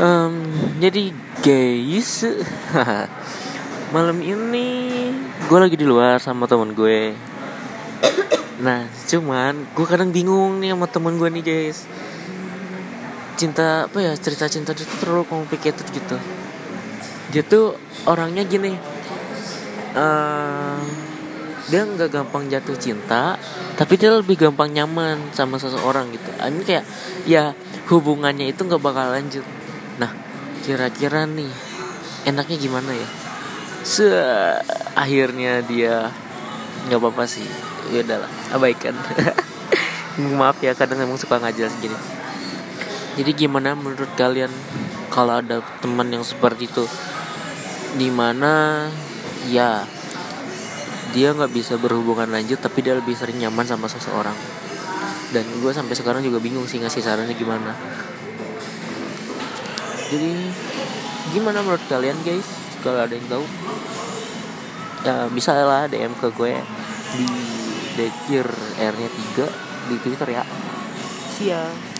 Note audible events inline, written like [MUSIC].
um, jadi guys [LAUGHS] malam ini gue lagi di luar sama temen gue. Nah cuman gue kadang bingung nih sama temen gue nih guys. Cinta apa ya cerita cinta itu terlalu complicated gitu. Dia tuh orangnya gini uh, dia nggak gampang jatuh cinta tapi dia lebih gampang nyaman sama seseorang gitu. Ini kayak ya hubungannya itu nggak bakal lanjut nah kira-kira nih enaknya gimana ya? Se akhirnya dia nggak apa-apa sih. Ya udahlah abaikan. [LAUGHS] Maaf ya kadang emang suka ngajar gini jadi gimana menurut kalian kalau ada teman yang seperti itu? Di mana ya dia nggak bisa berhubungan lanjut tapi dia lebih sering nyaman sama seseorang. Dan gue sampai sekarang juga bingung sih ngasih sarannya gimana jadi gimana menurut kalian guys? Kalau ada yang tahu ya bisa lah DM ke gue di dekir R nya 3 di Twitter ya. Siap